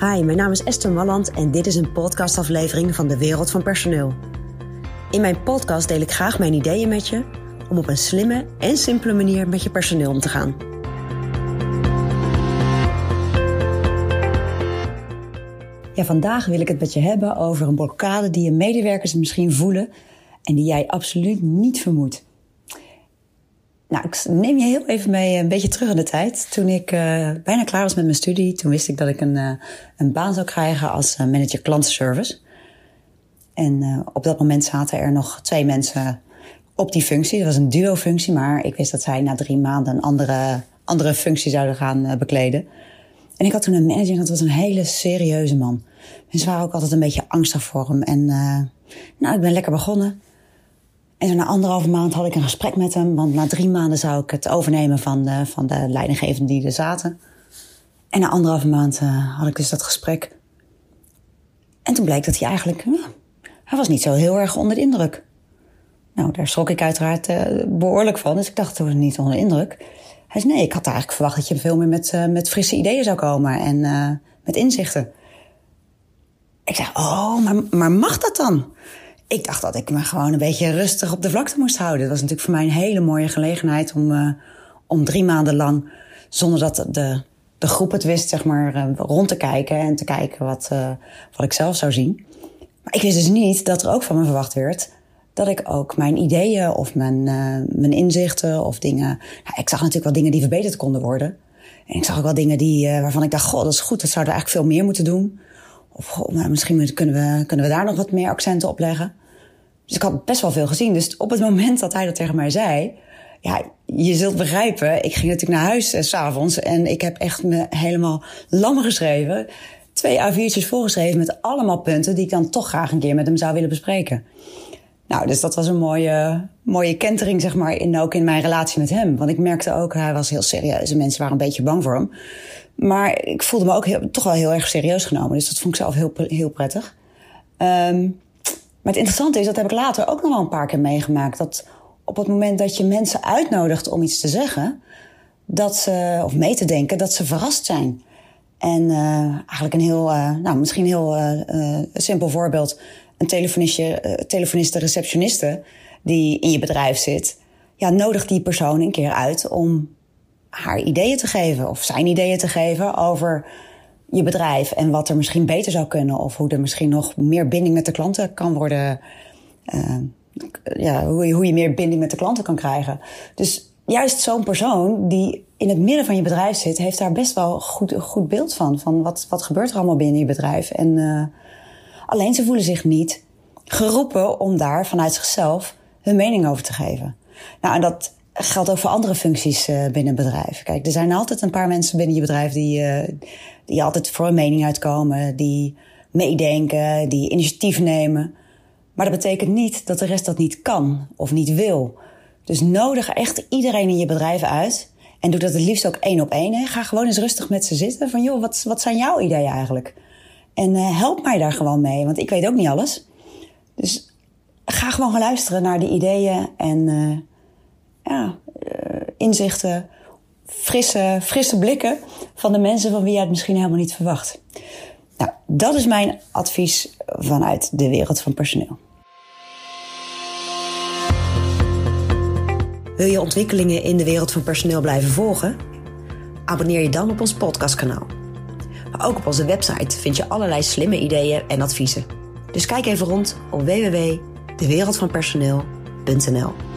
Hi, mijn naam is Esther Malland en dit is een podcastaflevering van de Wereld van Personeel. In mijn podcast deel ik graag mijn ideeën met je om op een slimme en simpele manier met je personeel om te gaan. Ja, vandaag wil ik het met je hebben over een blokkade die je medewerkers misschien voelen en die jij absoluut niet vermoedt. Nou, ik neem je heel even mee een beetje terug in de tijd. Toen ik uh, bijna klaar was met mijn studie, toen wist ik dat ik een, uh, een baan zou krijgen als uh, manager klantenservice. En op dat moment zaten er nog twee mensen op die functie. Dat was een duo-functie, maar ik wist dat zij na drie maanden een andere, andere functie zouden gaan bekleden. En ik had toen een manager en dat was een hele serieuze man. Mensen waren ook altijd een beetje angstig voor hem. En nou, ik ben lekker begonnen. En na anderhalve maand had ik een gesprek met hem. Want na drie maanden zou ik het overnemen van de, van de leidinggevenden die er zaten. En na anderhalve maand uh, had ik dus dat gesprek. En toen bleek dat hij eigenlijk... Hij was niet zo heel erg onder de indruk. Nou, daar schrok ik uiteraard uh, behoorlijk van. Dus ik dacht toen niet onder de indruk. Hij zei, nee, ik had eigenlijk verwacht dat je veel meer met, uh, met frisse ideeën zou komen. En met inzichten. Ik zei, oh, maar, maar mag dat dan? Ik dacht dat ik me gewoon een beetje rustig op de vlakte moest houden. Dat was natuurlijk voor mij een hele mooie gelegenheid om, uh, om drie maanden lang, zonder dat de, de groep het wist, zeg maar, uh, rond te kijken en te kijken wat, uh, wat ik zelf zou zien. Maar ik wist dus niet dat er ook van me verwacht werd dat ik ook mijn ideeën of mijn, mijn inzichten of dingen. Nou, ik zag natuurlijk wel dingen die verbeterd konden worden. En ik zag ook wel dingen die, waarvan ik dacht: Goh, dat is goed, dat zouden we eigenlijk veel meer moeten doen. Of goh, nou, misschien kunnen we, kunnen we daar nog wat meer accenten op leggen. Dus ik had best wel veel gezien. Dus op het moment dat hij dat tegen mij zei, ja, je zult begrijpen, ik ging natuurlijk naar huis eh, s'avonds en ik heb echt me helemaal lam geschreven. Twee A4'tjes voorgeschreven met allemaal punten die ik dan toch graag een keer met hem zou willen bespreken. Nou, dus dat was een mooie, mooie kentering, zeg maar, in, ook in mijn relatie met hem. Want ik merkte ook, hij was heel serieus en mensen waren een beetje bang voor hem. Maar ik voelde me ook heel, toch wel heel erg serieus genomen. Dus dat vond ik zelf heel, heel prettig. Um, maar het interessante is, dat heb ik later ook nog wel een paar keer meegemaakt. Dat op het moment dat je mensen uitnodigt om iets te zeggen, dat ze, of mee te denken, dat ze verrast zijn. En uh, eigenlijk een heel, uh, nou misschien heel uh, simpel voorbeeld. Een telefonistje, telefoniste, receptioniste die in je bedrijf zit. Ja, nodig die persoon een keer uit om haar ideeën te geven of zijn ideeën te geven over je bedrijf en wat er misschien beter zou kunnen. Of hoe er misschien nog meer binding met de klanten kan worden. Uh, ja, hoe je, hoe je meer binding met de klanten kan krijgen. Dus juist zo'n persoon die in het midden van je bedrijf zit, heeft daar best wel goed, goed beeld van. Van wat, wat gebeurt er allemaal binnen je bedrijf. En uh, alleen ze voelen zich niet geroepen om daar vanuit zichzelf hun mening over te geven. Nou, en dat geldt ook voor andere functies uh, binnen een bedrijf. Kijk, er zijn altijd een paar mensen binnen je bedrijf die, uh, die altijd voor een mening uitkomen, die meedenken, die initiatief nemen. Maar dat betekent niet dat de rest dat niet kan of niet wil. Dus nodig echt iedereen in je bedrijf uit. En doe dat het liefst ook één op één. Ga gewoon eens rustig met ze zitten. Van joh, wat, wat zijn jouw ideeën eigenlijk? En uh, help mij daar gewoon mee, want ik weet ook niet alles. Dus ga gewoon luisteren naar die ideeën en uh, inzichten frisse, frisse blikken van de mensen van wie je het misschien helemaal niet verwacht. Nou, dat is mijn advies vanuit de wereld van personeel. Wil je ontwikkelingen in de wereld van personeel blijven volgen? Abonneer je dan op ons podcastkanaal. Maar ook op onze website vind je allerlei slimme ideeën en adviezen. Dus kijk even rond op www.dewereldvanpersoneel.nl.